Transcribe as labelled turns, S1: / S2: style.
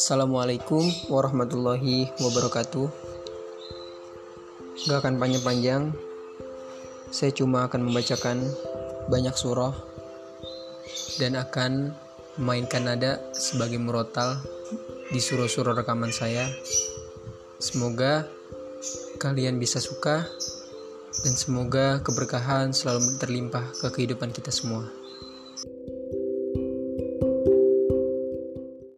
S1: Assalamualaikum warahmatullahi wabarakatuh. Gak akan panjang-panjang, saya cuma akan membacakan banyak surah dan akan memainkan nada sebagai murotal di surah-surah rekaman saya. Semoga kalian bisa suka dan semoga keberkahan selalu terlimpah ke kehidupan kita semua.